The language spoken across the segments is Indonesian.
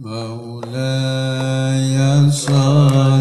مولاي صل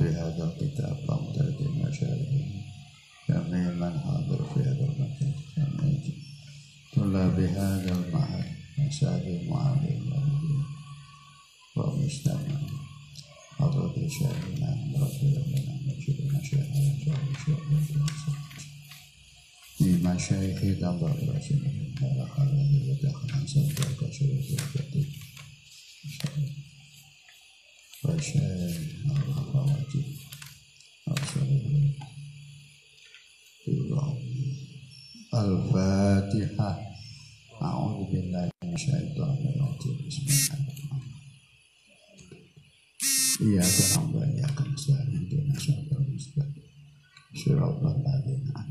بهذا الكتاب فامتد مجاله جميع من حاضر في هذا المكان؟ جميع طلاب هذا المعهد مساجد معاذ المولدين ومجتمع حضرة شيخنا رسول الله مجدنا شيخنا جل شيخنا لمشايخ دمر رسولهم على حاله يتخلص سبعة شروط وشيخ الله Al-Fatihah. A'udzu billahi minasyaitonir rajim. Bismillahirrahmanirrahim. Iya, kurang banyak kan sehari itu nasional muslim. Surah Al-Fatihah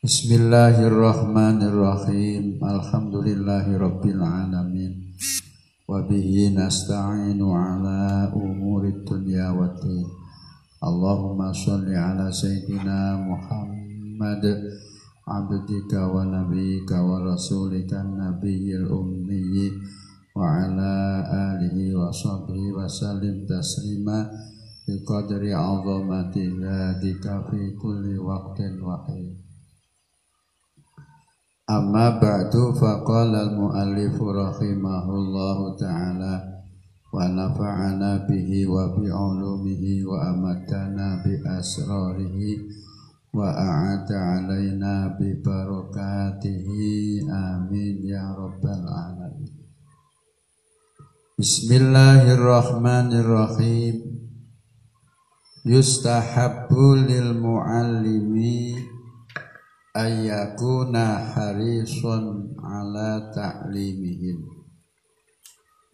Bismillahirrahmanirrahim. Alhamdulillahirabbil alamin. Wa bihi nasta'inu ala umuri dunya waddin. اللهم صل على سيدنا محمد عبدك ونبيك ورسولك النبي الأمي وعلى آله وصحبه وسلم تسليما بقدر عظمة ذاتك في كل وقت وحين. أما بعد فقال المؤلف رحمه الله تعالى ونفعنا به وبعلومه وأمتنا بأسراره وأعاد علينا ببركاته آمين يا رب العالمين بسم الله الرحمن الرحيم يستحب للمعلم أن يكون حريصا على تعليمهم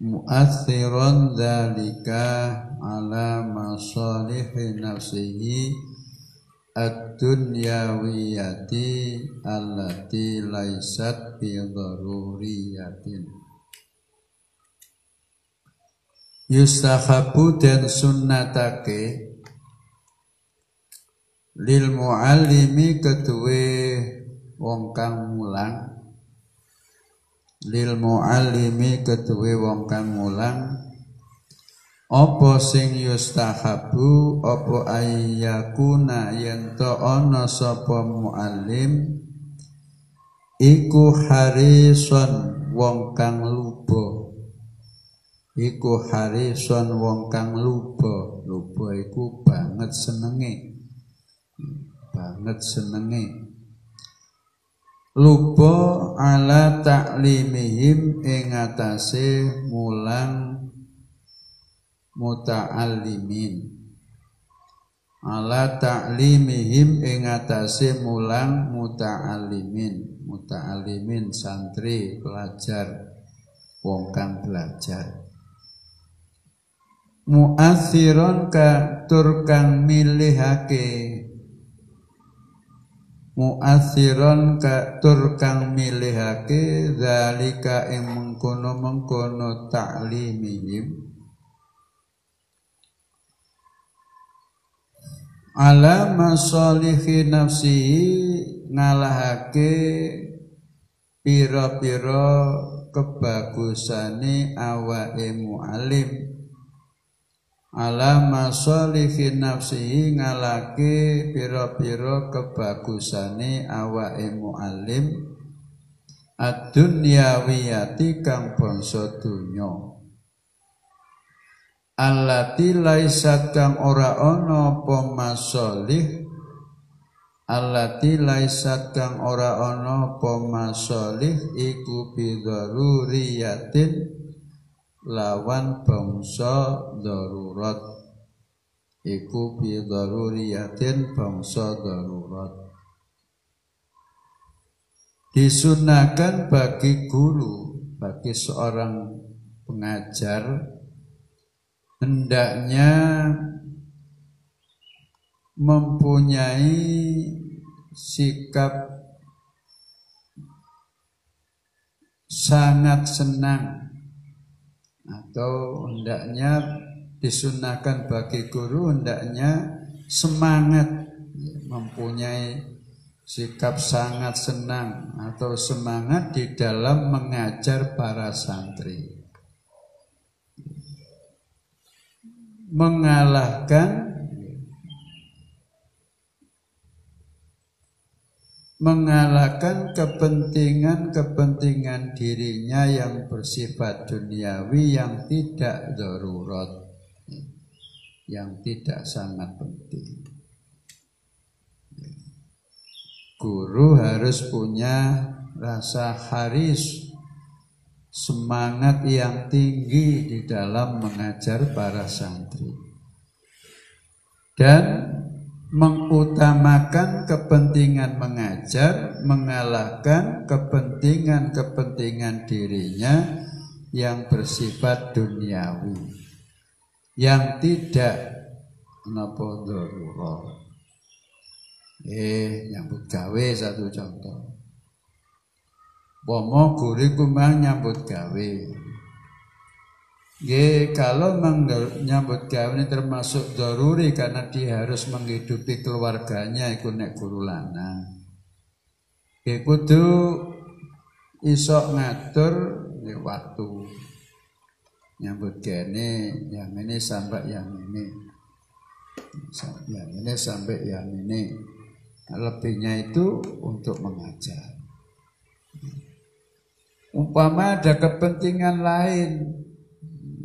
mu'athiran dzalika ala masalihi nafsihi ad-dunyawiyati allati laisat bi daruriyatin yustahabu dan sunnatake lil muallimi kedue wong kang mulang lil muallimi kedue wong kang mulang. Apa sing yustahabu apa ayyakuna yen to ana sapa muallim? Iku harison wong kang luba iku harison wong kang luba luba iku banget senenge. Banget senenge luba ala taklimihim ing atase mulang muta'allimin. Ala ta'limihim ing atase mulang muta'allimin. Muta'allimin santri pelajar wong kang belajar. Muasiron ka tur kang milihake muasiron ka tur kang milihake zalika ing mengkono-mengkono ta'limihim. Ala masalihi nafsi ngalahake pira-pira kebagusane awake mualim ala masalihi nafsihi ngalake pira-pira kebagusane awake muallim. Ad-dunyawiyati kang bangsa donya. Allati laisat kang ora ana apa masalih allati laisat kang ora ana apa masalih iku bidaruriyatin lawan bangsa darurat. Iku bi daruriyatin bangsa darurat. Disunahkan bagi guru bagi seorang pengajar hendaknya mempunyai sikap sangat senang atau hendaknya disunahkan bagi guru hendaknya semangat mempunyai sikap sangat senang atau semangat di dalam mengajar para santri. Mengalahkan mengalahkan kepentingan-kepentingan dirinya yang bersifat duniawi yang tidak darurat yang tidak sangat penting. Guru harus punya rasa haris semangat yang tinggi di dalam mengajar para santri. Dan mengutamakan kepentingan mengajar mengalahkan kepentingan-kepentingan dirinya yang bersifat duniawi. Yang tidak napa eh nyambut gawe satu contoh. Pomo guri kumang nyambut gawe Ye, kalau menyambut gawe ini termasuk daruri karena dia harus menghidupi keluarganya ikut nek guru lanang. Ye, kudu isok ngatur ya, waktu. Nyambut gene yang ini sampai yang ini. Yang ini sampai yang ini. Lebihnya itu untuk mengajar. Umpama ada kepentingan lain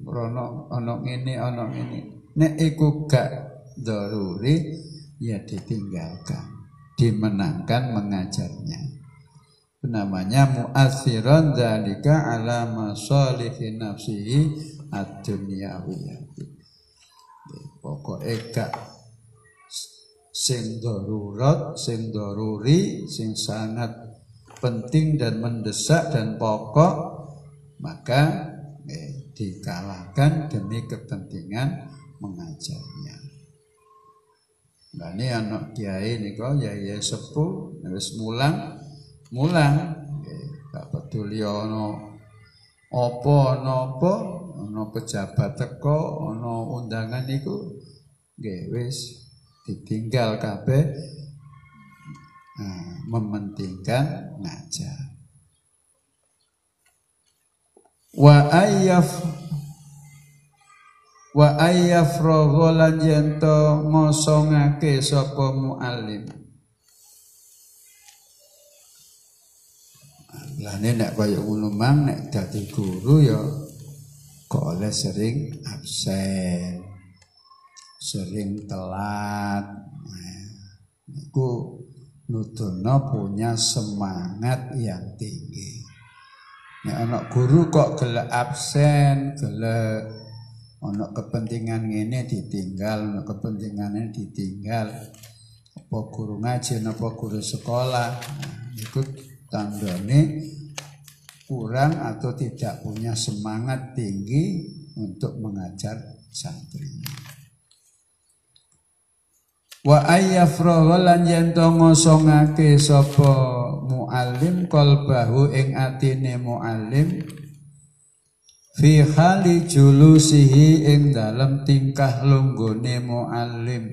Rono ono ini ono ini. Nek iku gak daruri ya ditinggalkan, dimenangkan mengajarnya. Namanya mu'athiran dalika ala masalihi nafsihi ad-dunyawiyah. Pokoknya gak sing darurat, sing daruri, sing sangat penting dan mendesak dan pokok maka dikalahkan demi kepentingan mengajarnya. Nah ini anak kiai ini kok ya ya sepuh harus mulang mulang. Tak peduli ono opo ono opo ono pejabat teko ono undangan itu nggih wis ditinggal kabeh nah, mementingkan ngajar wa ayyaf wa ayyafragha lan yento ngosongake sapa muallim Lane nek kaya ngono mang nek guru ya kok oleh sering absen, sering telat. Nah, niku nudono punya semangat yang tinggi. Nek anak guru kok gelek absen, gelek ana kepentingan ngene ditinggal, ana kepentingan ini ditinggal. Apa guru ngaji, apa guru sekolah. Nah, itu tandane kurang atau tidak punya semangat tinggi untuk mengajar santri. Wa ayyafrahu lan yen to ngosongake sapa muallim qalbahu ing atine muallim fi hali julusihi ing dalam tingkah lunggone muallim.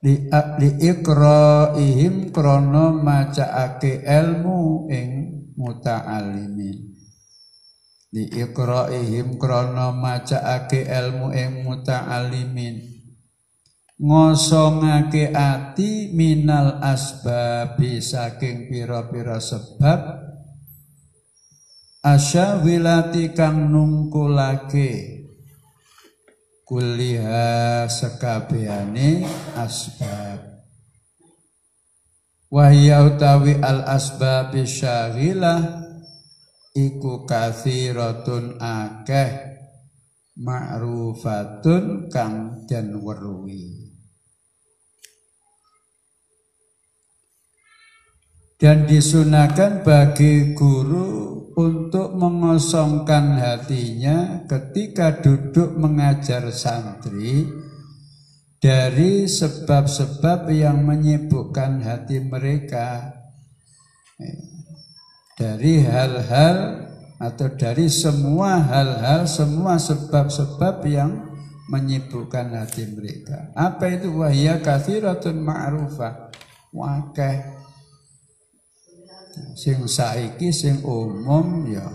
Li li ikraihim krana macaake ilmu ing muta'allimin. Li ikraihim krana macaake ilmu ing muta'allimin ngosongake ati minal asbabi saking pira-pira sebab asyawilati kang nungkulake. Kuliha sekabehane asbab. Wahya utawi al asbab syagilah iku kathiratun akeh ma'rufatun kang den weruhi dan disunahkan bagi guru untuk mengosongkan hatinya ketika duduk mengajar santri dari sebab-sebab yang menyibukkan hati mereka. Dari hal-hal atau dari semua hal-hal semua sebab-sebab yang menyibukkan hati mereka. Apa itu? Wahya kathiratun ma'rufah. Wakah sing saiki sing umum ya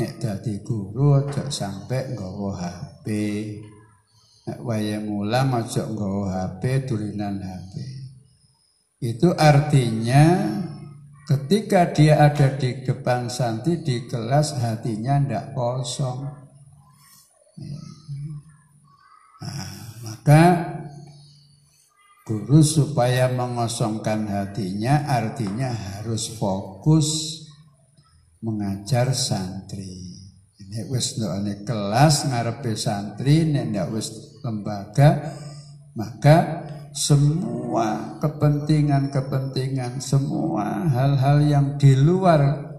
nek dadi guru aja sampe nggawa HP nek waya mulang aja nggawa HP tulinan HP itu artinya ketika dia ada di depan santri di kelas hatinya ndak kosong. Nah, maka Guru supaya mengosongkan hatinya artinya harus fokus mengajar santri. Ini wis ndokane kelas ngarepe santri, nek wis lembaga maka semua kepentingan-kepentingan, semua hal-hal yang di luar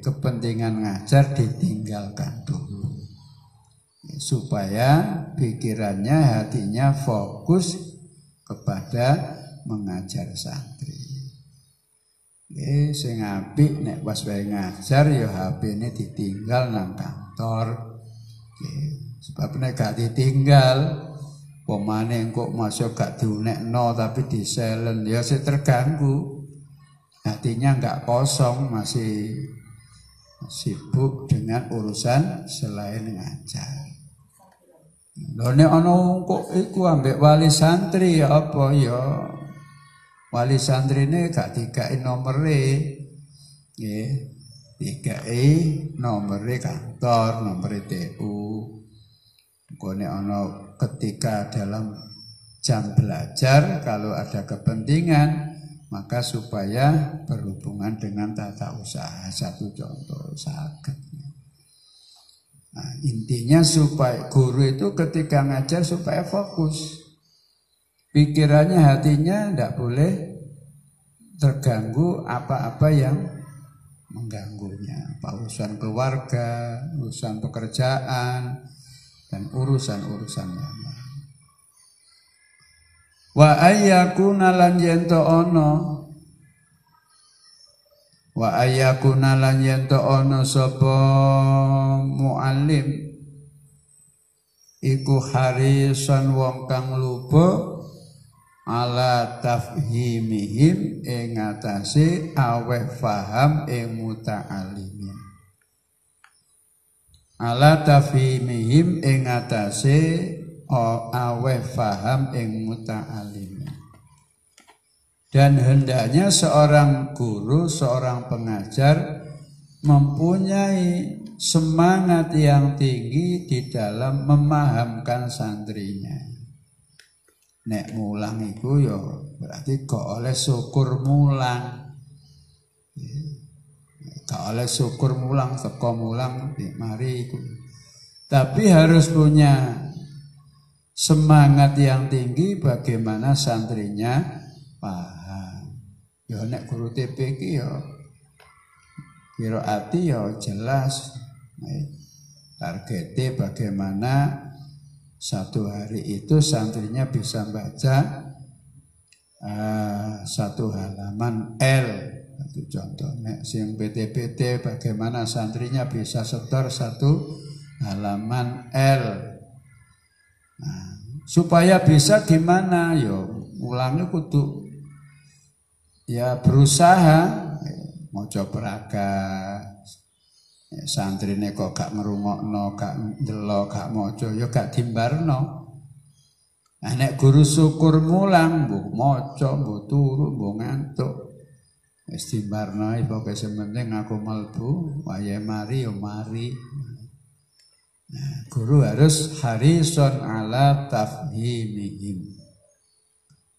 kepentingan ngajar ditinggalkan dulu supaya pikirannya hatinya fokus kepada mengajar santri. Eh, sing apik nek pas wae ngajar ya HP ini ditinggal nang kantor. Nggih, sebab nek gak ditinggal pemane kok masuk gak diunekno tapi di silent ya sih terganggu. Hatinya nggak kosong masih sibuk dengan urusan selain ngajar. Lho nek ana kok iku ambek wali santri ya apa ya? Wali santrine gak dikai nomere. Nggih. Dikai nomere kantor, nomere TU. Kok nek ana ketika dalam jam belajar kalau ada kepentingan maka supaya berhubungan dengan tata usaha satu contoh sakit Nah, intinya supaya guru itu ketika ngajar supaya fokus. Pikirannya, hatinya tidak boleh terganggu apa-apa yang mengganggunya. Apa urusan keluarga, urusan pekerjaan, dan urusan-urusan yang lain. Wa ayyakuna lan ono wa ayakuna lan yen ana sapa muallim iku harisan wong kang lupa ala tafhimihim ing atase aweh faham ing muta'allimin. Ala tafhimihim ing atase aweh faham ing muta'allimin dan hendaknya seorang guru, seorang pengajar mempunyai semangat yang tinggi di dalam memahamkan santrinya. Nek mulang itu yo berarti kok oleh syukur mulang. Kok oleh syukur mulang, teko mulang, mari itu. Tapi harus punya semangat yang tinggi bagaimana santrinya paham. Ya nek guru TP iki ya ati ya jelas. Targetnya bagaimana satu hari itu santrinya bisa baca uh, satu halaman L. Itu contohnya sing PT-PT bagaimana santrinya bisa setor satu halaman L. Nah, supaya bisa gimana? Yo ulangi kudu ya berusaha mau coba santrine kok gak ngrungokno, gak ndelok, gak maca, ya gak dimbarno. Nah, nek guru syukur mulang, mbok maca, mbok turu, mbok ngantuk. Wis dimbarno pokoke sementing aku melbu, wayahe mari yo mari. Nah, guru harus harison ala tafhimihim.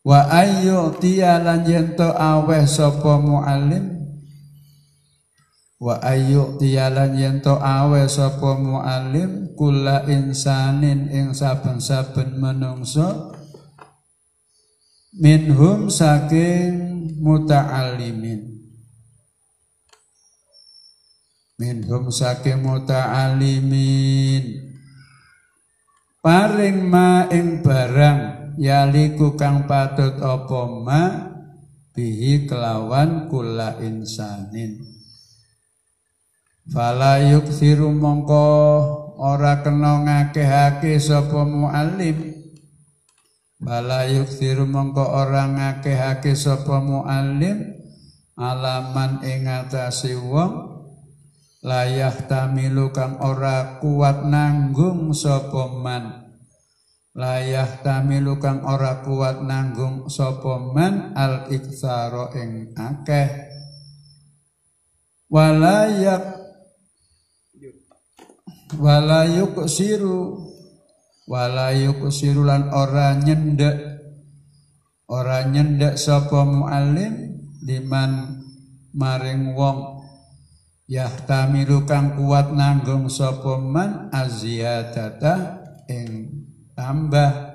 Wa ayyu tiyalan yento aweh sapa muallim? Wa ayu tiyalan yento awe sapa muallim? Kula insanin ing saben-saben menungso. Minhum saking muta'allimin. Minhum saking muta'allimin. Paring ma ing barang yaliku kang patut apa ma bihi kelawan kula insanin Fala yuksiru mongko ora kena ngakehake sapa muallim. Fala yuksiru mongko ora ngakehake sapa muallim alaman ing atase wong layah tamilu kang ora kuat nanggung sapa man. Layah tamilu kang ora kuat nanggung sapa man al iksaro ing akeh. Walayak walayuk siru. Walayuk siru lan ora nyendek. Ora nyendek sapa muallim liman maring wong. Yahtamilu kang kuat nanggung sapa man aziyadata ing tambah.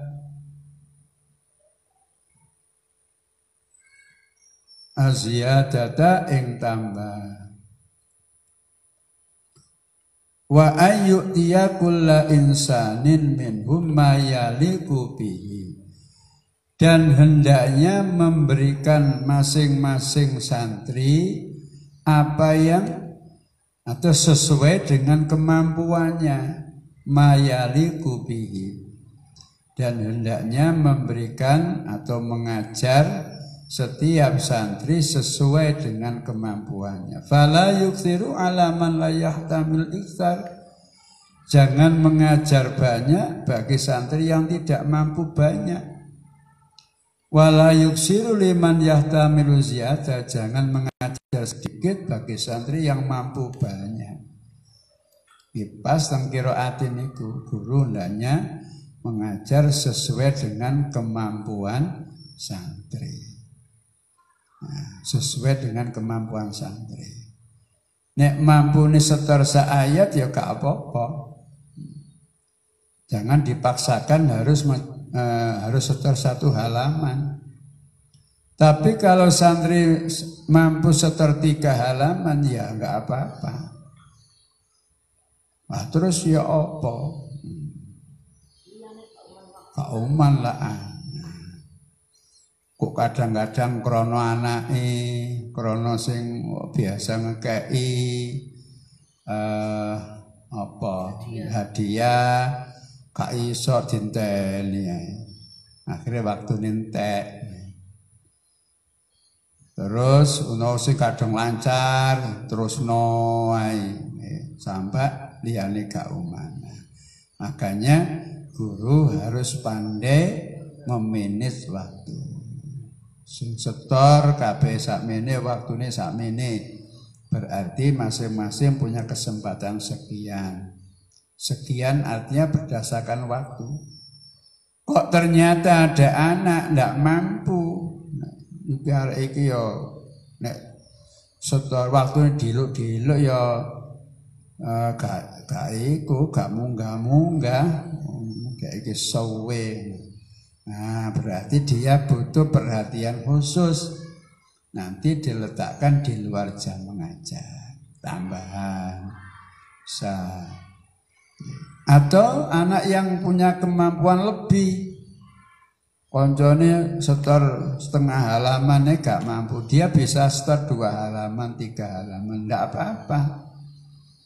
Aziyadata ing tambah. Wa ayu kulla insanin minhum mayaliku bihi. Dan hendaknya memberikan masing-masing santri apa yang atau sesuai dengan kemampuannya. Mayaliku bihi dan hendaknya memberikan atau mengajar setiap santri sesuai dengan kemampuannya. Fala yuksiru ala man la yahtamil iksar. Jangan mengajar banyak bagi santri yang tidak mampu banyak. Wala yuksiru liman yahtamilu ziyada. Jangan mengajar sedikit bagi santri yang mampu banyak. Pas tengkiro atin itu guru hendaknya mengajar sesuai dengan kemampuan santri sesuai dengan kemampuan santri. Nek mampu nih setor ayat ya gak apa-apa. Jangan dipaksakan harus uh, harus setor satu halaman. Tapi kalau santri mampu setor tiga halaman ya nggak apa-apa. Nah, terus ya apa? Kauman lah? Kok kadang-kadang krono anake krono sing biasa ngekei eh apa? Hadiah. Gak iso dinteni akhirnya waktu nintek. Terus ono sing kadang lancar terus noai sampai liyane gak umana makanya guru harus pandai memanage waktu Sing setor kabeh sakmene waktune sakmene. Berarti masing-masing punya kesempatan sekian. Sekian artinya berdasarkan waktu. Kok ternyata ada anak ndak mampu. Iki arek iki yo nek setor waktu diluk-diluk yo uh, gak gak iku gak munggah-munggah. Kayak sowe. Nah, berarti dia butuh perhatian khusus. Nanti diletakkan di luar jam mengajar. Tambahan. Bisa. Atau anak yang punya kemampuan lebih. Koncone setor setengah halaman gak mampu. Dia bisa setor dua halaman, tiga halaman. Tidak apa-apa.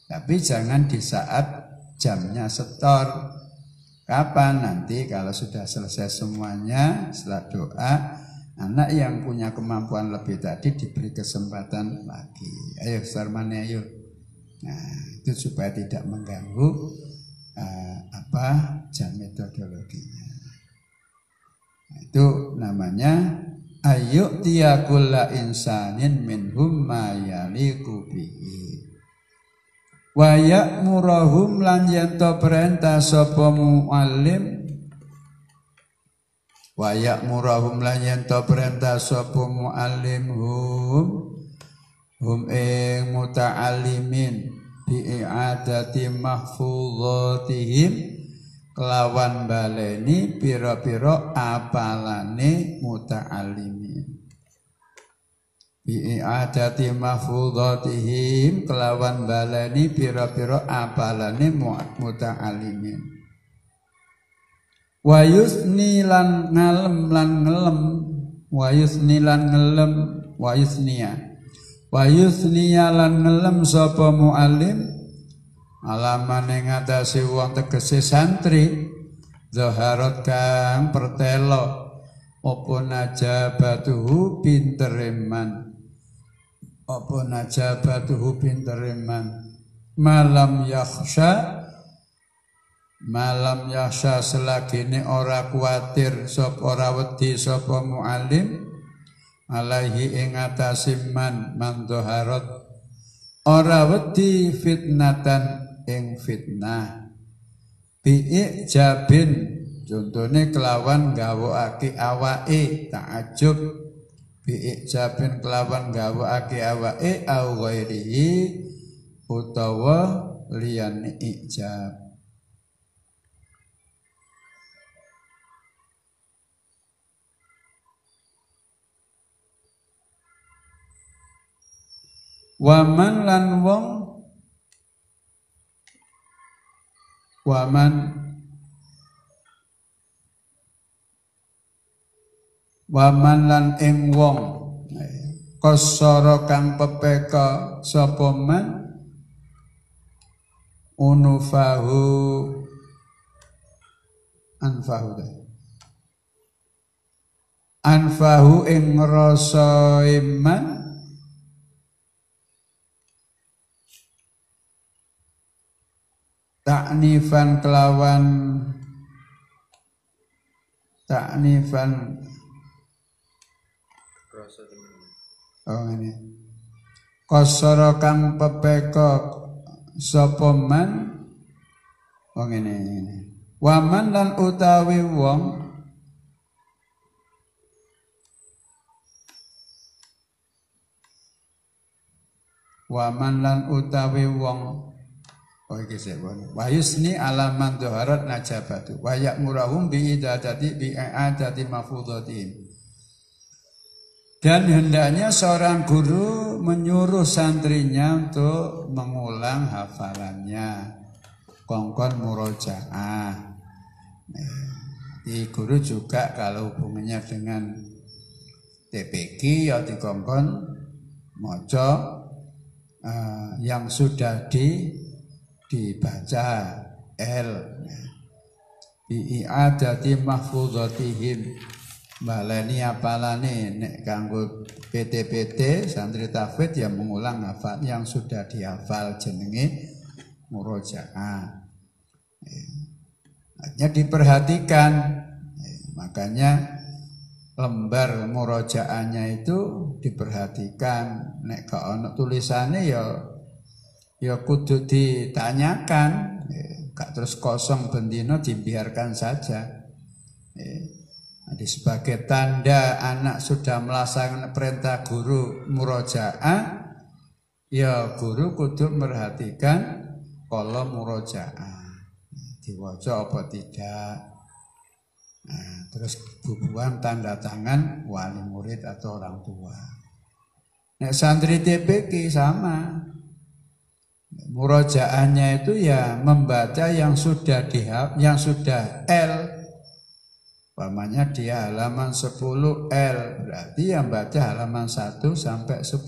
Tapi jangan di saat jamnya setor. Kapan nanti kalau sudah selesai semuanya setelah doa anak yang punya kemampuan lebih tadi diberi kesempatan lagi. Ayo Sarmane ayo. Nah, itu supaya tidak mengganggu uh, apa jam metodologinya. Itu namanya ayu tiyakulla insanin minhum ma yaliku. Wa ya'murahum lan yanto perintah sapa muallim? Wa ya'murahum lan yanto perintah sapa muallim hum? Hum ing muta'allimin bi'adati mahfudhatihim. Kelawan baleni piro-piro apalane muta'alimin bi'adati mahfudhatihim kelawan baleni piro-piro apalane muta'alimin. Wa yusni lan ngalem lan ngelem wa yusni lan ngelem wa yusniya. Wa yusniya lan ngelem sapa muallim alaman ing ngatasi wong tegese santri zaharat kang pertelo apa najabatuhu pintereman apa najabatuhu pintereman malam yakhsha malam yakhsha selagine ora kuatir sop ora wedi sapa muallim alaihi ing atase man man ora wedi fitnatan ing fitnah. Bi jabin contone kelawan gawokake awake takjub bi jabin kelawan gawokake awake au ghairihi utawa liyane ijab. Waman lan wong Waman Waman lan ing wong. Kosoro kang pepeka sapa man? Unufahu. Anfahu Anfahu ing rasa iman. Taknifan kelawan. Taknifan oh ini. Kosoro kang pepeko sapa man? Oh waman lan utawi wong? Waman lan utawi wong? Oh iki sik Wa yusni alaman dhaharat najabatu. Wa ya'muruhum bi idadati bi i'adati mafudhatin. Dan hendaknya seorang guru menyuruh santrinya untuk mengulang hafalannya. Kongkon murojaah. Di guru juga kalau hubungannya dengan TPG ya dikongkon mojo uh, yang sudah di dibaca L bi'adati mahfudhatihim baleni apalane nek kanggo PT-PT santri tafid yang mengulang hafal yang sudah dihafal jenenge murojaah. Hanya diperhatikan. Makanya lembar murojaahnya itu diperhatikan. Nek gak ono tulisannya ya ya kudu ditanyakan. Ya, gak terus kosong bendino dibiarkan saja. Ya. Jadi sebagai tanda anak sudah melaksanakan perintah guru murojaah ya guru kudu merhatikan kalau murojaah. Diwaca apa tidak? Nah, terus bubuan tanda tangan wali murid atau orang tua. Nah, santri TPK sama. Murojaannya itu ya membaca yang sudah di yang sudah L. Pamannya dia halaman 10 L, berarti yang baca halaman 1 sampai 10.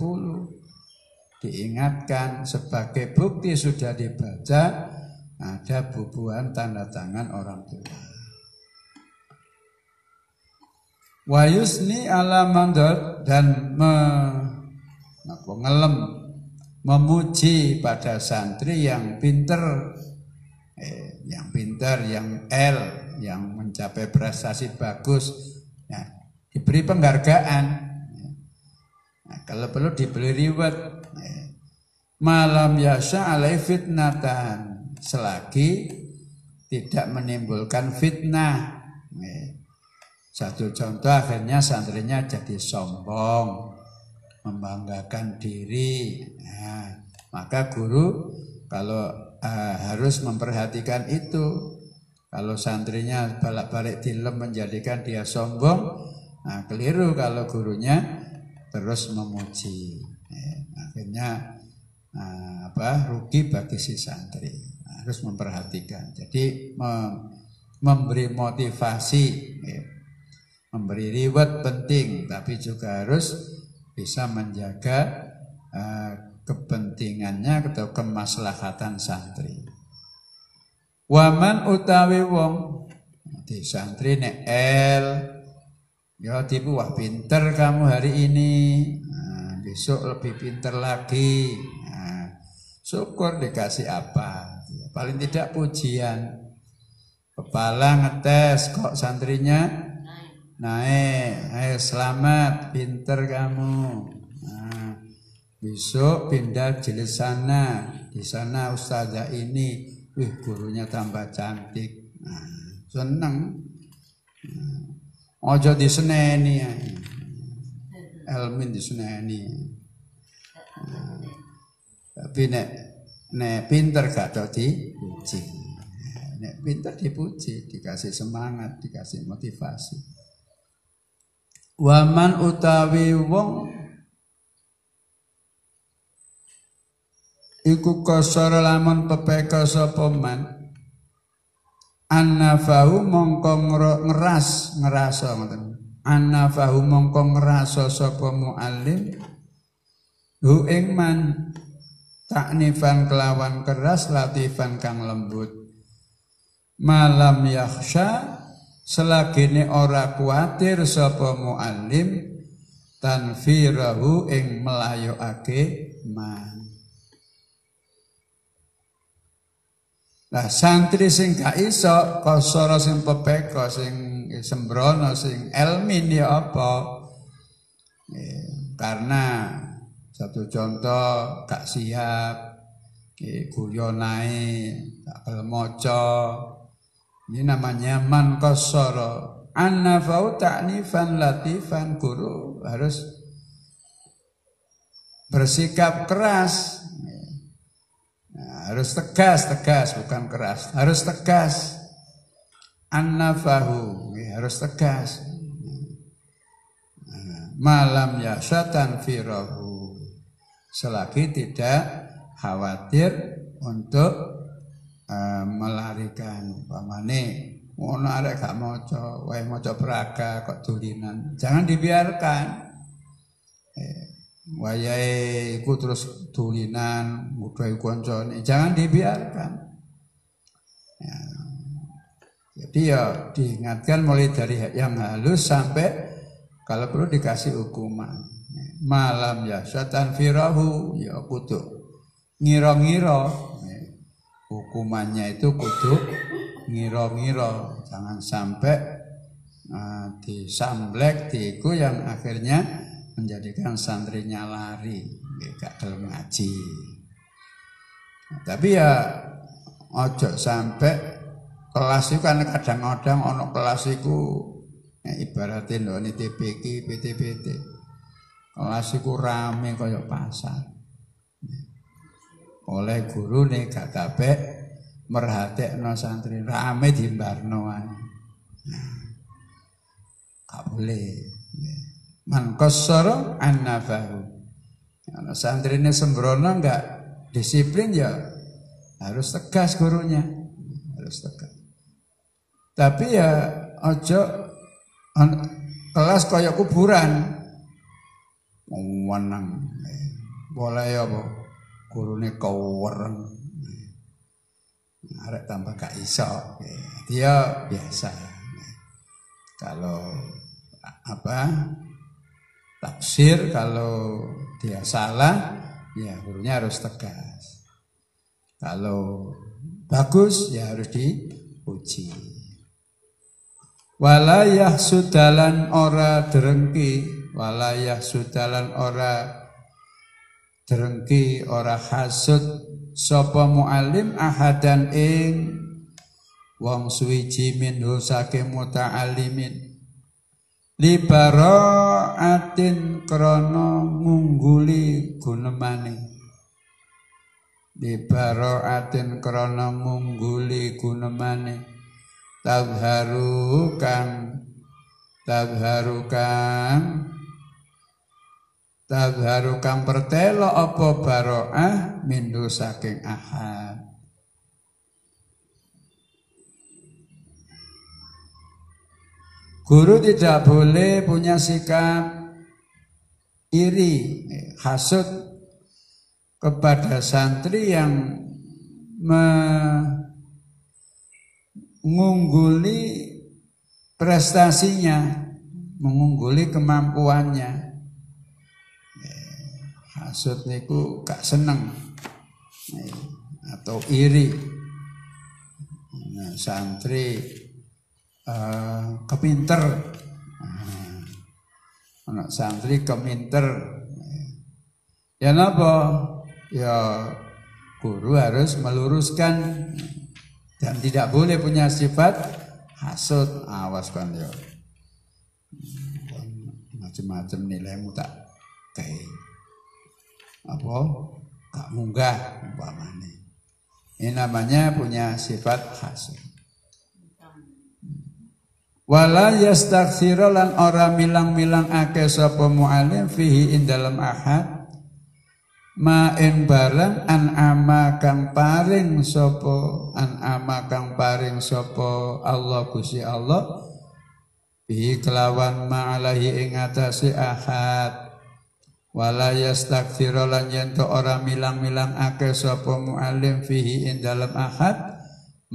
Diingatkan sebagai bukti sudah dibaca ada bubuhan tanda tangan orang tua. Wayusni ala dan me, ngelem memuji pada santri yang pinter, eh, yang pinter, yang L, yang mencapai prestasi bagus, ya, diberi penghargaan. Nah, kalau perlu diberi reward. Malam yasa alai fitnatan selagi tidak menimbulkan fitnah. Satu contoh akhirnya santrinya jadi sombong, membanggakan diri. Nah, maka guru kalau uh, harus memperhatikan itu. Kalau santrinya balik-balik dilem menjadikan dia sombong, nah keliru kalau gurunya terus memuji. Eh, akhirnya uh, apa rugi bagi si santri. Nah, harus memperhatikan. Jadi mem memberi motivasi, ya. memberi reward penting, tapi juga harus bisa menjaga kepentingannya atau kemaslahatan santri. Waman utawi wong di santri nek el ya tipu wah pinter kamu hari ini. Nah, besok lebih pinter lagi. Nah, syukur dikasih apa. Paling tidak pujian. Kepala ngetes kok santrinya naik. Ayo selamat pinter kamu. Nah, besok pindah jilid sana. Di sana ustazah ini wih gurunya tambah cantik. Nah, seneng. Nah, ojo diseneni. Elmin diseneni. Nah, tapi nek nek pinter gak tau dipuji. Nek pinter dipuji dikasih semangat dikasih motivasi. Waman utawi wong iku kosor lamun pepeka sapa man? Annafahu mongko ngeras ngerasa ngoten. Annafahu mongko ngerasa sapa muallim? Hu ing man taknifan kelawan keras latifan kang lembut. Malam yakhsha selagine ora kuatir sapa muallim tanfirahu ing melayokake man Nah santri sing gak iso kosoro sing pepeko sing sembrono sing elmin ya apa eh, karena satu contoh gak siap eh, guyonai gak ini namanya man kosoro. Annafau ta'nifan latifan guru harus bersikap keras. Nah, harus tegas, tegas bukan keras. Harus tegas. Annafahu harus tegas. Nah, malam ya syatan firahu. Selagi tidak khawatir untuk uh, melarikan pamane ngono arek gak maca wae maca praga kok dulinan jangan dibiarkan eh, wayahe iku terus dulinan mudhai kancane jangan dibiarkan. Ya. jadi ya diingatkan mulai dari yang halus sampai kalau perlu dikasih hukuman. Malam ya syatan firahu ya kudu ngira-ngira. Hukumannya itu kudu ngiro-ngiro jangan sampai uh, disamblek diiku yang akhirnya menjadikan santrinya lari gak gelem ngaji. Tapi ya ojo sampai kelas itu kan kadang-kadang ono kelas itu ya, ibaratin loh ini TPK, PT-PT kelas itu rame kayak pasar. Oleh guru nih gak kabeh merhatekno santri rame di barno gak boleh man qassara annafahu. Santri ini sembrono enggak disiplin ya harus tegas gurunya. Harus tegas. Tapi ya ojo kelas kayak kuburan. Menang. Boleh ya bu. Gurune kawereng arek tambah gak iso. Dia biasa. Kalau apa tafsir kalau dia salah ya gurunya harus tegas. Kalau bagus ya harus diuji walayah sudalan ora derengki walayah sudalan ora derengki ora hasud sapa muallim ahadan ing wong suwiji minhu saking muta'allimin atin krono ngungguli gunemane. Atin krono ngungguli gunemane. Kang tagharu kang pertelo apa baroah mindu saking ahad Guru tidak boleh punya sikap iri, hasut kepada santri yang mengungguli prestasinya, mengungguli kemampuannya. Hasut niku gak seneng atau iri. Nah, santri uh, kepinter. Uh, anak santri keminter ya napa? Ya guru harus meluruskan dan tidak boleh punya sifat hasut awas kan ya. Macam-macam nilaimu tak kayak apa? Gak munggah umpamanya ini namanya punya sifat hasut Wala yastaghfira lan ora milang-milang ake sapa mualim fihi ing dalam ahad. Ma ing barang an ama kang paring sapa an ama kang paring sapa Allah Gusti Allah. Bi kelawan ma'alahi ing atase ahad. Wala yastaghfira lan yen ora milang-milang ake sapa mualim fihi ing dalam ahad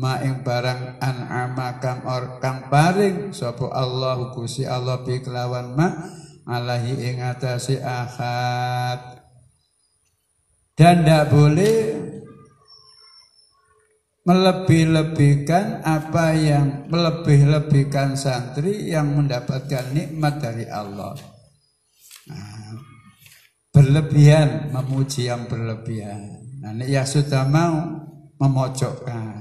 maing barang an'ama kang or kang paring sapa Allah Gusti Allah bi kelawan ma alahi ing atase ahad dan tidak boleh melebih-lebihkan apa yang melebih-lebihkan santri yang mendapatkan nikmat dari Allah. Nah, berlebihan memuji yang berlebihan. Nah, ya sudah mau memojokkan.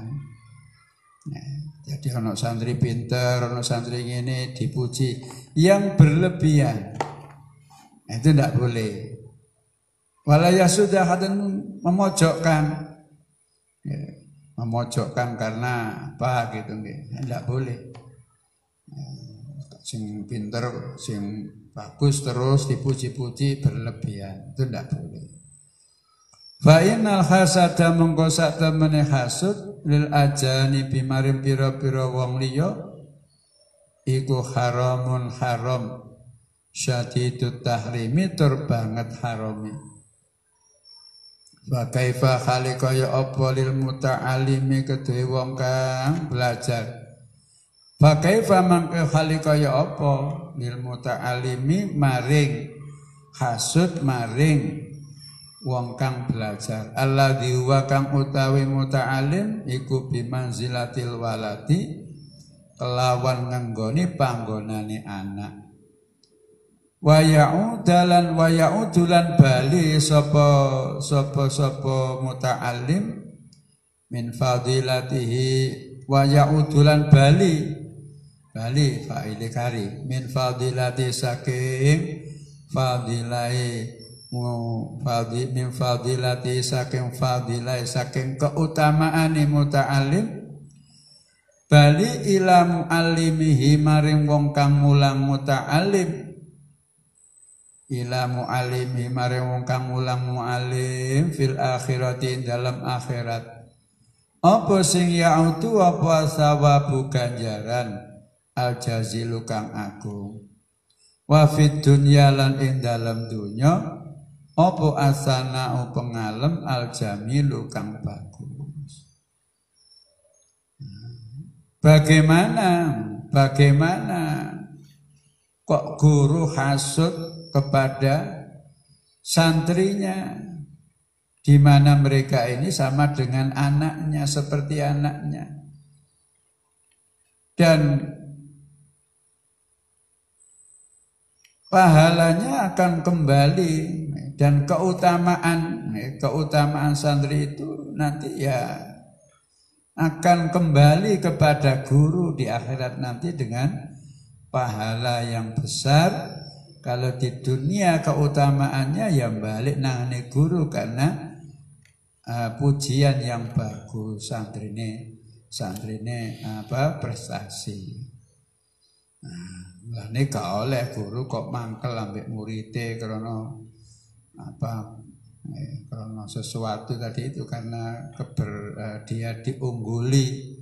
Jadi ono santri pinter, ono santri ini dipuji yang berlebihan. Itu tidak boleh. Walaya sudah hadan memojokkan. Ya, memojokkan karena apa gitu. Tidak boleh. Ya, sing pinter, sing bagus terus dipuji-puji berlebihan. Itu tidak boleh. Fa innal hasada mengko sak temene hasud lil ajani bimarim pira-pira wong liya iku haramun haram. Syadidut tahrimi tur banget harami. Wa kaifa khalika ya apa lil muta'alimi kedue wong kang belajar? Fa kaifa mangke khalika ya apa lil muta'alimi maring? Hasud maring wong kang belajar. Alladzi huwa kang utawi muta'alim iku bimanzilatil walati kelawan ngenggoni panggonane anak. Wa ya'udalan wa ya'udulan bali sapa sapa sapa muta'alim min fadilatihi wa ya'udulan bali bali fa'ili kari min fadilati saking fadilai fadhi min fadilati saking fadilai saking keutamaan muta'alim bali ila muallimihi maring wong kang mulang muta'alim ila mu'alimi maring wong kang mulang mu'alim fil akhirati dalam akhirat. Apa sing ya'utu apa sawabu ganjaran? Al jazilu kang agung. Wa fid dunya lan ing dalam dunya apa asana pengalem al jamilu kang bagus? Bagaimana? Bagaimana? Kok guru hasut kepada santrinya? Di mana mereka ini sama dengan anaknya seperti anaknya. Dan pahalanya akan kembali. Dan keutamaan keutamaan santri itu nanti ya akan kembali kepada guru di akhirat nanti dengan pahala yang besar. Kalau di dunia keutamaannya ya balik nangane guru karena uh, pujian yang bagus santri ini santri ini apa prestasi. Nah, ini gak oleh guru kok mangkel ambek murite karena apa eh, karena sesuatu tadi itu karena keber eh, dia diungguli.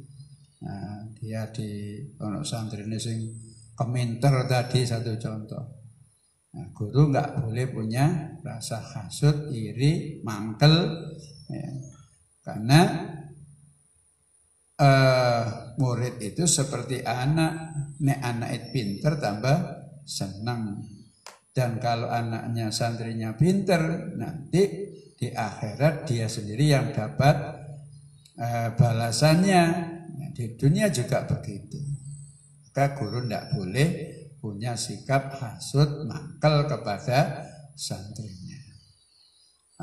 Nah, dia di ono santri sing keminter tadi satu contoh. Nah, guru nggak boleh punya rasa hasut iri mangkel ya. karena uh, murid itu seperti anak, nek anak itu pinter tambah senang. Dan kalau anaknya santrinya pinter, nanti di akhirat dia sendiri yang dapat uh, balasannya. Nah, di dunia juga begitu. Maka guru tidak boleh punya sikap hasut, mangkel kepada santrinya.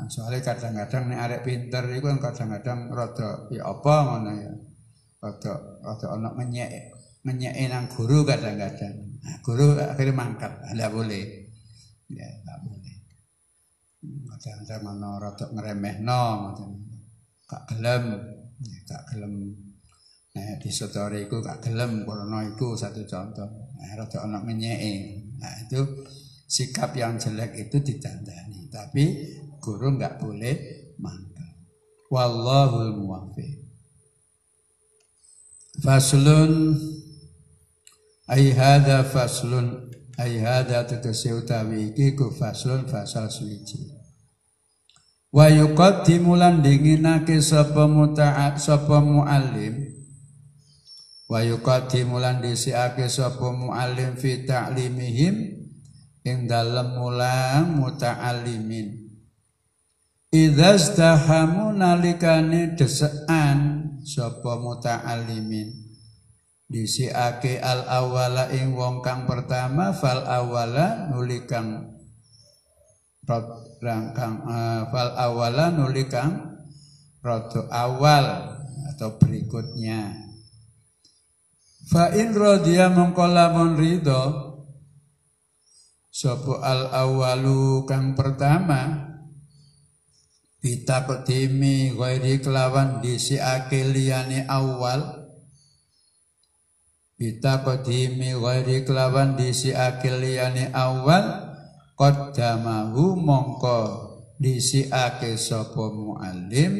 Nah, soalnya kadang-kadang nek arek pinter itu kadang-kadang rada ya apa ngono ya rada rada ana ngenyek ngenyek nang guru kadang-kadang. Nah, guru akhirnya mangkat, tidak boleh. Ya, tidak boleh. Kadang-kadang ana rada ngremehno macam gak gelem, ya, gak gelem. Nah, di saudara itu gak gelem corona itu satu contoh. Nah, rada ana ngenyek. Nah, itu sikap yang jelek itu ditandani. Tapi guru nggak boleh mangkat. Wallahul muwaffiq. Faslun ay hadza faslun ay hadza tegese utawi iki ku faslun fasal suci. Wa yuqaddimu lan dinginake sapa muta'at sapa muallim. Wa yuqaddimu lan disiake sapa muallim fi ta'limihim ing dalem mulang muta'allimin. Idzastahamu nalikane desekan sapa muta'allimin disiake al awala ing wong kang pertama fal awala nuli kang rangkang uh, fal awala nuli kang rodo awal atau berikutnya. Fa in radhiya mongko lamun ridho al awalu kang pertama bitaqdimi ghairi kelawan disiake liyane awal bitaqdimi ghairi kelawan disiake liyane awal qaddamahu mongko disiake sapa muallim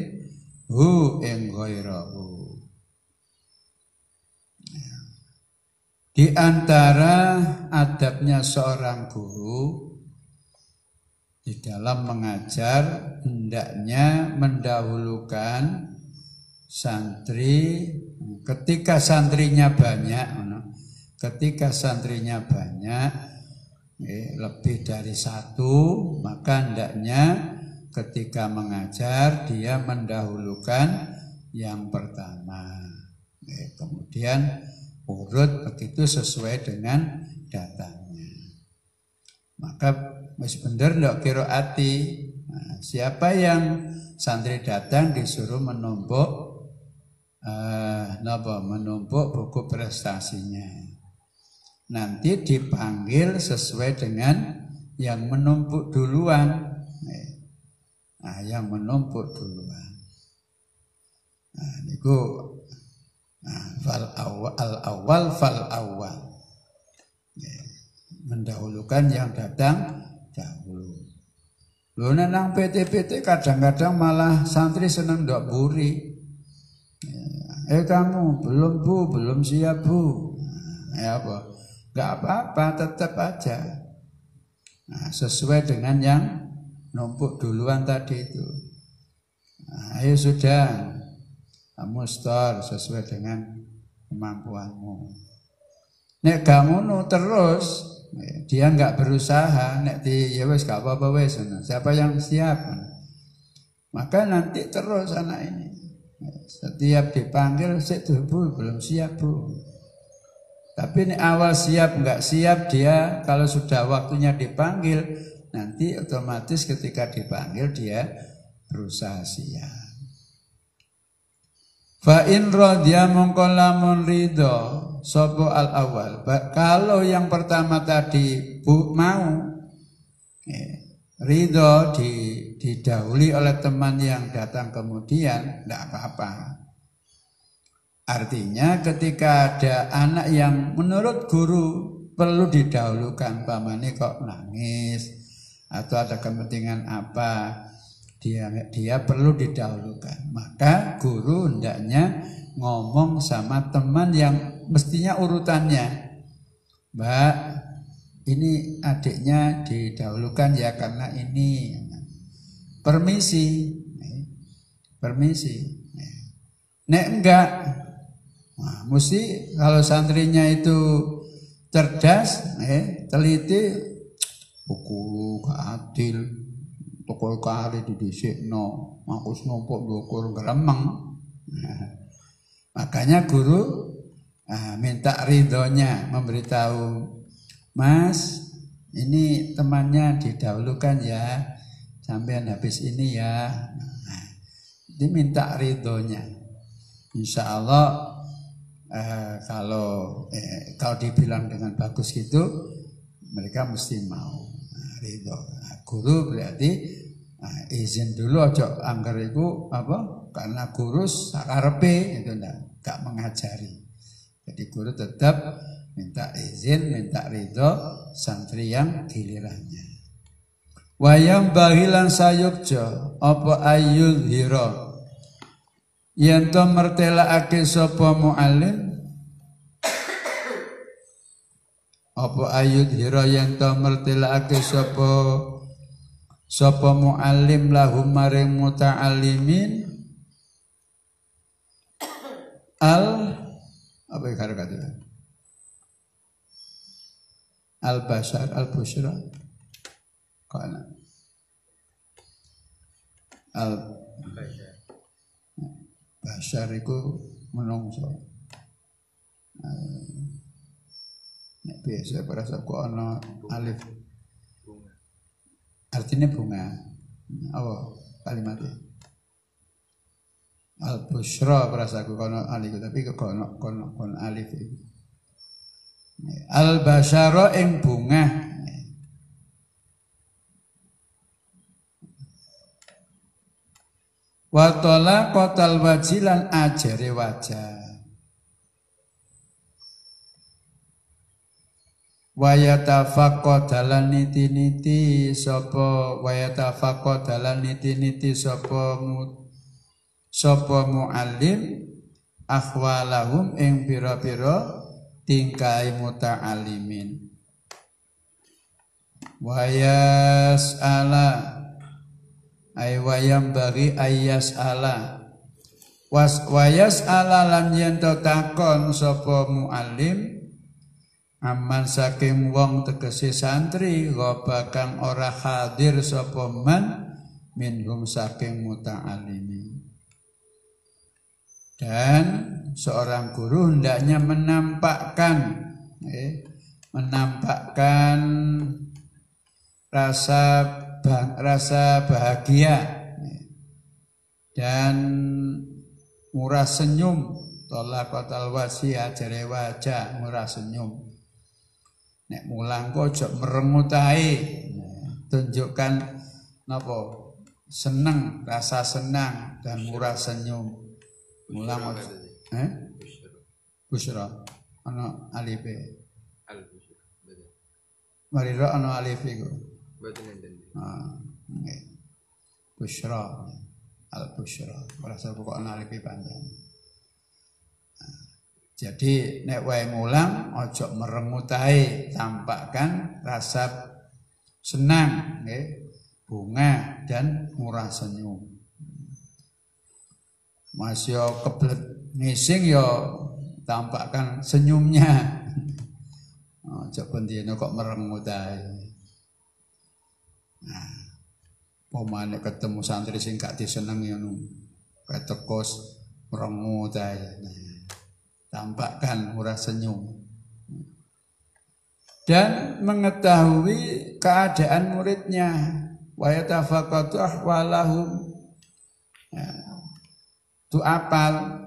hu ing ghairahu. Di antara adabnya seorang guru di dalam mengajar hendaknya mendahulukan santri ketika santrinya banyak ketika santrinya banyak lebih dari satu maka hendaknya ketika mengajar dia mendahulukan yang pertama. Kemudian urut begitu sesuai dengan datanya. Maka Wis bener ndak kira ati. Nah, siapa yang santri datang disuruh menumpuk uh, napa menumpuk buku prestasinya. Nanti dipanggil sesuai dengan yang menumpuk duluan. Nah, yang menumpuk duluan. Nah, niku nah, fal awal al awal fal awal. mendahulukan yang datang jauh. Lho nang PT-PT kadang-kadang malah santri seneng ndok buri. Eh kamu belum bu, belum siap bu. Ya apa? Gak apa-apa, tetap aja. Nah, sesuai dengan yang numpuk duluan tadi itu. Nah, ayo sudah, kamu store sesuai dengan kemampuanmu. Nek kamu nu terus dia nggak berusaha nek di ya wes apa-apa siapa yang siap maka nanti terus anak ini setiap dipanggil saya bu belum siap bu tapi ini awal siap nggak siap dia kalau sudah waktunya dipanggil nanti otomatis ketika dipanggil dia berusaha siap Fa in radya mongko lamun ridho sapa al awal. Kalau yang pertama tadi bu mau ya, ridho di, didahului oleh teman yang datang kemudian tidak apa-apa. Artinya ketika ada anak yang menurut guru perlu didahulukan pamane kok nangis atau ada kepentingan apa dia dia perlu didahulukan. Maka guru hendaknya ngomong sama teman yang mestinya urutannya. Mbak, ini adiknya didahulukan ya karena ini permisi. Permisi. Nek enggak nah, mesti kalau santrinya itu cerdas, eh, teliti, buku adil, tukul kali no, aku numpuk dukur geremeng nah, makanya guru ah, minta ridhonya memberitahu mas ini temannya didahulukan ya sampean habis ini ya nah, diminta ridhonya insya Allah eh, kalau eh, kalau dibilang dengan bagus gitu mereka mesti mau nah, ridho nah, guru berarti Nah, izin dulu aja angker itu apa? Karena guru sakarepe itu enggak, enggak mengajari. Jadi guru tetap minta izin, minta ridho santri yang gilirannya. Wayang bahilan sayukjo apa ayul hiro? Yen to mertelakake sapa muallim? Apa ayul hiro yen to mertelakake sapa sapa muallim lahum maring muta'allimin? Al apa kata kata al basar al basar iku menungso nek biasa pada kok ana alif Artinya bunga. Apa kalimatnya? Al bushra perasaku kono alif tapi kono kono kono alif itu. Al basyara ing bunga. Wa kotal wajilan ajare wajah. wayatafaqqa dalan niti-niti sapa wayatafaqqa dalan niti-niti sapa mu sapa muallim akhwalahum ing pira-pira tingkai muta'alimin. Wayas ala. Ay wayam bagi ayas ala. Was wayas ala lan yen takon sapa muallim aman saking wong tegese santri bakang ora hadir sapa man minhum saking muta'alimi dan seorang guru hendaknya menampakkan eh, menampakkan rasa bah, rasa bahagia eh, dan murah senyum tolak kotal wasiat jare wajah murah senyum Nek mulang kok ojo merengut ae. Tunjukkan napa? Seneng, rasa senang dan murah senyum. Mulang ojo. Eh? Busra. Ana alif. Al busra. Marira ana alif iku. Mboten enten. Ah. Bushra al bushra merasa pokok naliki panjang jadi nek wae mulang ojo merengutai tampakkan rasa senang nggih bunga dan murah senyum Mas yo kebelet ngising yo tampakkan senyumnya ojo pendino kok merengutai nah Pemane ketemu santri sing gak diseneng ngono. Ketekos merengut ae. Tampakkan murah senyum. Dan mengetahui keadaan muridnya wa yatafaqatu ahwalahum. Ya. Tu apal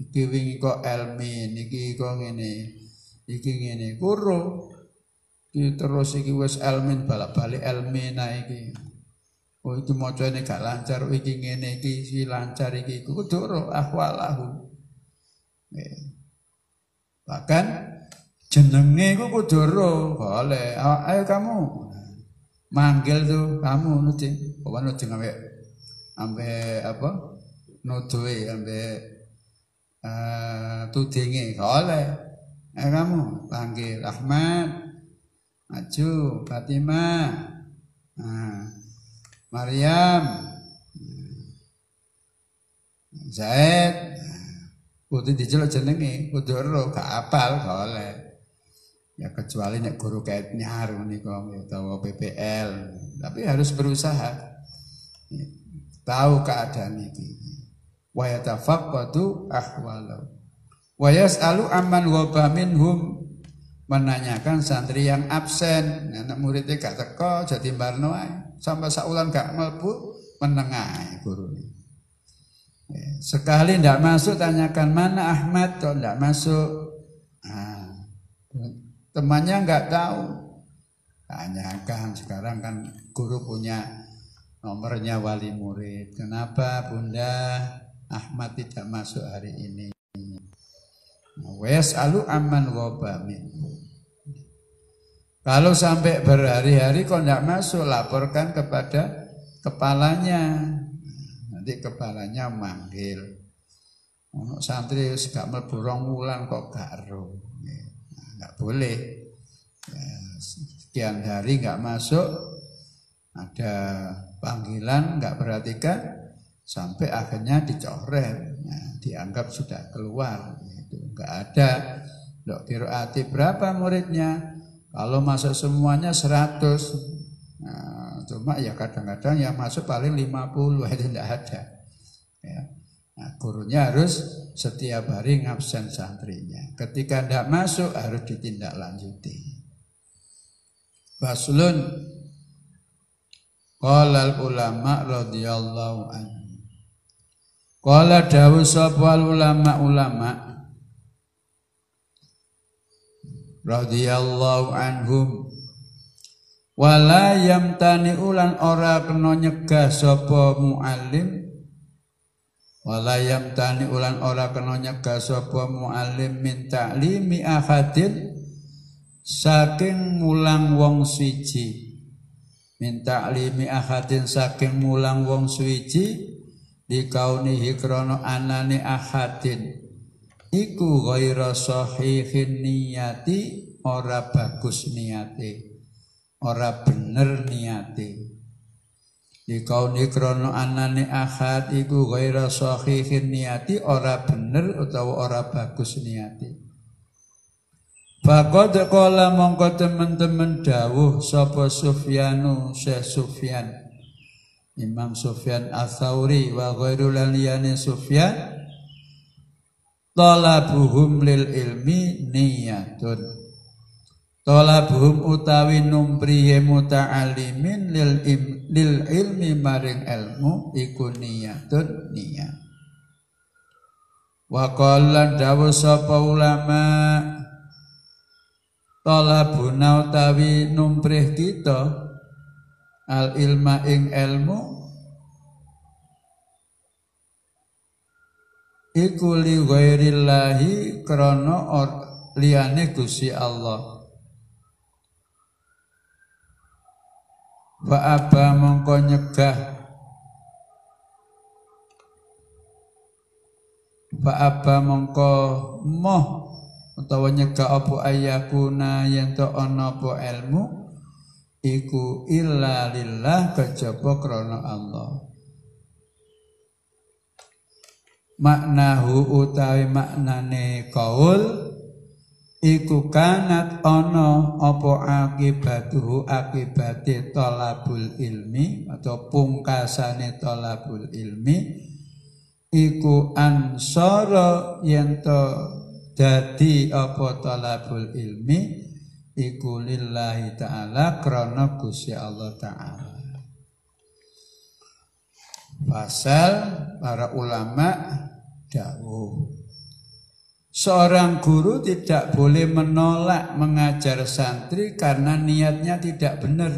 iki wingi kok elmi niki kok ngene iki ngene kuro terus iki wis elmin balak-balik elmina iki Oh itu macane gak lancar, oh iki ngene iki si lancar iki kudu ro ahwalahu. Bahkan jenenge ku kudu boleh. Ayo kamu manggil tuh kamu nuti. Apa nuti ngambe ambe apa? Nuduwe ambe uh, tudinge, boleh. Ayo kamu panggil Ahmad, Maju, Fatimah. Nah, Maryam Zaid kudu diceluk jenenge kudu ro gak apal gak oleh ya kecuali nek guru kait nyar menika utawa PPL tapi harus berusaha tahu keadaan ini wa yatafaqqatu ahwalau. Wa yas'alu amman ghaba minhum. Menanyakan santri yang absen. Anak muridnya gak teko jadi barno sampai saulan gak melbu menengah guru ya, sekali ndak masuk tanyakan mana Ahmad? Kok ndak masuk? Nah, temannya nggak tahu. Tanyakan sekarang kan guru punya nomornya wali murid. Kenapa bunda Ahmad tidak masuk hari ini Wes alu aman gobamin kalau sampai berhari-hari kok tidak masuk, laporkan kepada kepalanya. Nanti kepalanya manggil. Untuk santri gak melburong wulan kok gak ro. Nah, boleh. Ya, sekian hari nggak masuk, ada panggilan nggak perhatikan, sampai akhirnya dicoret, nah, dianggap sudah keluar. Itu nggak ada. Dok kiroati berapa muridnya? Kalau masuk semuanya 100 nah, Cuma ya kadang-kadang yang masuk paling 50 itu tidak ada ya. Nah, gurunya harus setiap hari ngabsen santrinya. Ketika tidak masuk harus ditindaklanjuti. Faslun Qala ulama radhiyallahu anhu. Qala dawu sapa ulama ulama radhiyallahu anhum. Wala yamtani ulan ora kena nyegah sapa muallim? Wala yamtani ulan ora kena nyegah sapa muallim min ta'limi ahadin? Saking mulang wong suci min ta'limi ahadin saking mulang wong suci dikaunihi krana anane ahadin. Iku ghaira sahihin niyati ora bagus niate ora bener niate Dikauni krono anane ahad iku ghaira sahihin niyati ora bener utawa ora bagus niate Fakod kola mongko temen-temen dawuh sapa Sufyanu Syekh Sufyan Imam Sufyan Ats-Tsauri wa ghairul liyane Sufyan talabuhum lil ilmi niyatun. Talabuhum utawi numpriye muta'alimin lil, im, lil ilmi maring ilmu iku niyatun niyat wa qala dawu sapa ulama talabuna utawi numprih kita al ilma ing ilmu iku li ghairillahi krana liyane Gusti Allah. Fa aba mongko nyegah. Fa aba mongko moh utawa nyegah apa ayakuna yen to ana apa ilmu iku illa lillah kejaba krana Allah. Maknahu utawi maknane kaul iku kanat ana apa akibatuhu akibate talabul ilmi atau pungkasane talabul ilmi iku ansara yen to dadi apa talabul ilmi iku lillahi taala krana Gusti Allah taala Pasal para ulama dawuh Seorang guru tidak boleh menolak mengajar santri karena niatnya tidak benar.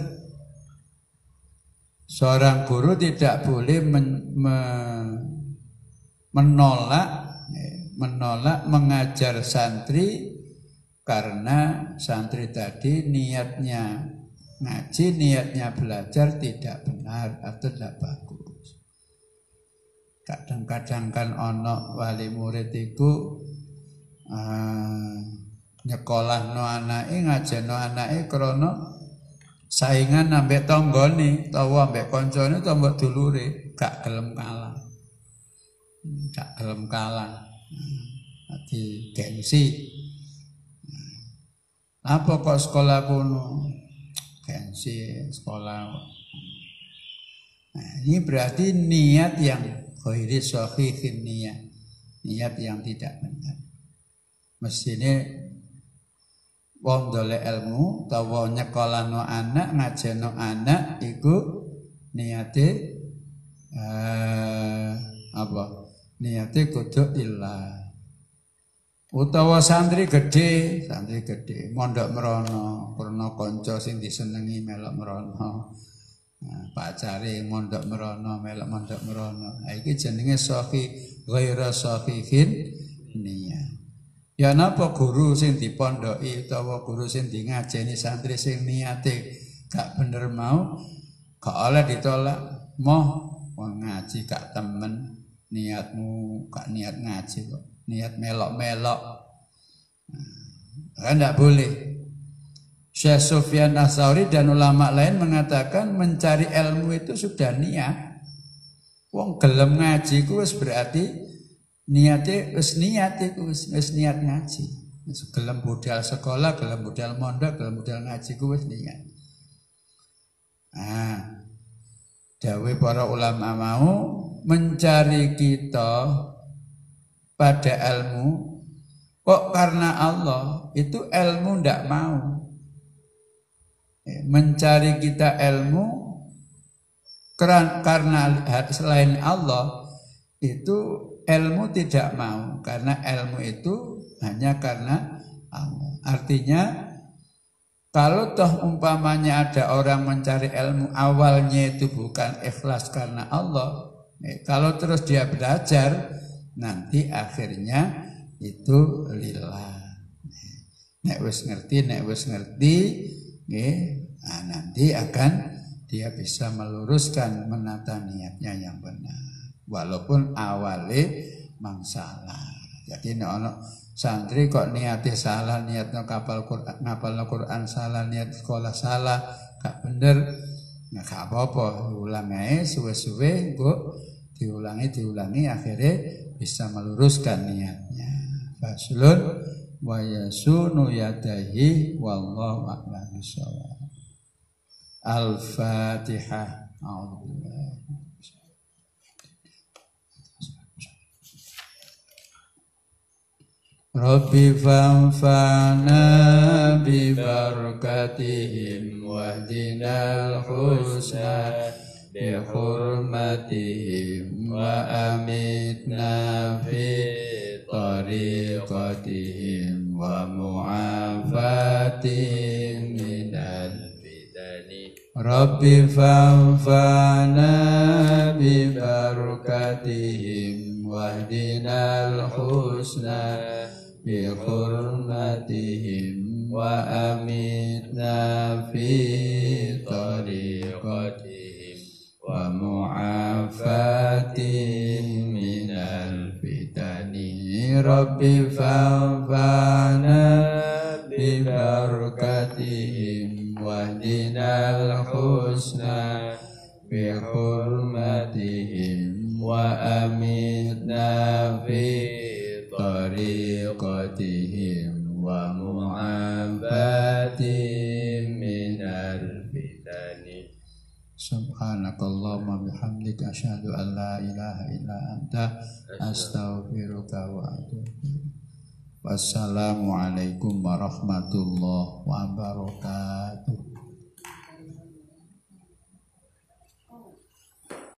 Seorang guru tidak boleh men, me, menolak menolak mengajar santri karena santri tadi niatnya ngaji, niatnya belajar tidak benar atau tidak bagus. Kadang-kadang kan ono wali murid itu uh, nyekolah no anake ngajeno anake krana saingan ambek tanggane utawa ambek kancane utawa ambek dulure gak gelem kalah. Gak gelem kalah. Dadi gengsi. Apa kok sekolah kuno? Gengsi sekolah. Nah, ini berarti niat yang ghairi sahihin niat niat yang tidak benar mestine wong dole ilmu utawa nyekolano anak ngajeno anak iku niate eh, apa niate kudu ilah utawa santri gede santri gede mondok merono krana kanca sing disenengi melok merono Nah, mondok merono, melok mondok merono. Nah, iki jenenge safi ghaira safihin niya. Ya napa guru sing dipondoki utawa guru sing ngajeni santri sing niate gak bener mau gak oleh ditolak. Moh wong ngaji gak temen niatmu gak niat ngaji kok. Niat melok-melok. Nah, kan ndak boleh. Syekh Sufyan Asauri dan ulama lain mengatakan mencari ilmu itu sudah niat. Wong gelem ngaji ku berarti niate wis niat iku wis niat ngaji. Wis gelem budal sekolah, gelem budal mondok, gelem budal ngaji ku wis niat. Ah. Dawe para ulama mau mencari kita pada ilmu kok karena Allah itu ilmu ndak mau mencari kita ilmu karena selain Allah itu ilmu tidak mau karena ilmu itu hanya karena Allah. Artinya kalau toh umpamanya ada orang mencari ilmu awalnya itu bukan ikhlas karena Allah, kalau terus dia belajar nanti akhirnya itu lillah. Nek wis ngerti, nek wis ngerti, Nah, nanti akan dia bisa meluruskan menata niatnya yang benar. Walaupun awalnya mangsalah. Jadi ono santri kok niatnya salah, niatnya kapal Quran, ngapal Quran salah, niat sekolah salah, gak bener. Nah, gak apa-apa, ulang aja suwe-suwe, kok diulangi diulangi akhirnya bisa meluruskan niatnya. Faslun wa yasunu yadahi wallahu a'lam. Al-Fatihah. Rabbi fanfa'na bi barakatihim wahdina al-husna bi hurmatihim wa amitna fi طريقتهم ومعافاتهم من الفتن رب فانفعنا ببركتهم واهدنا الحسنى بحرمتهم وأمتنا في طريقتهم ومعافاتهم من الفتن رب فانفعنا ببركتهم واهدنا الحسنى بحرمتهم وأمتنا في طريقتهم ومعافاتهم من الفتن Subhanakallahumma bihamdika asyhadu an la ilaha illa anta astaghfiruka wa atubu Wassalamualaikum warahmatullahi wabarakatuh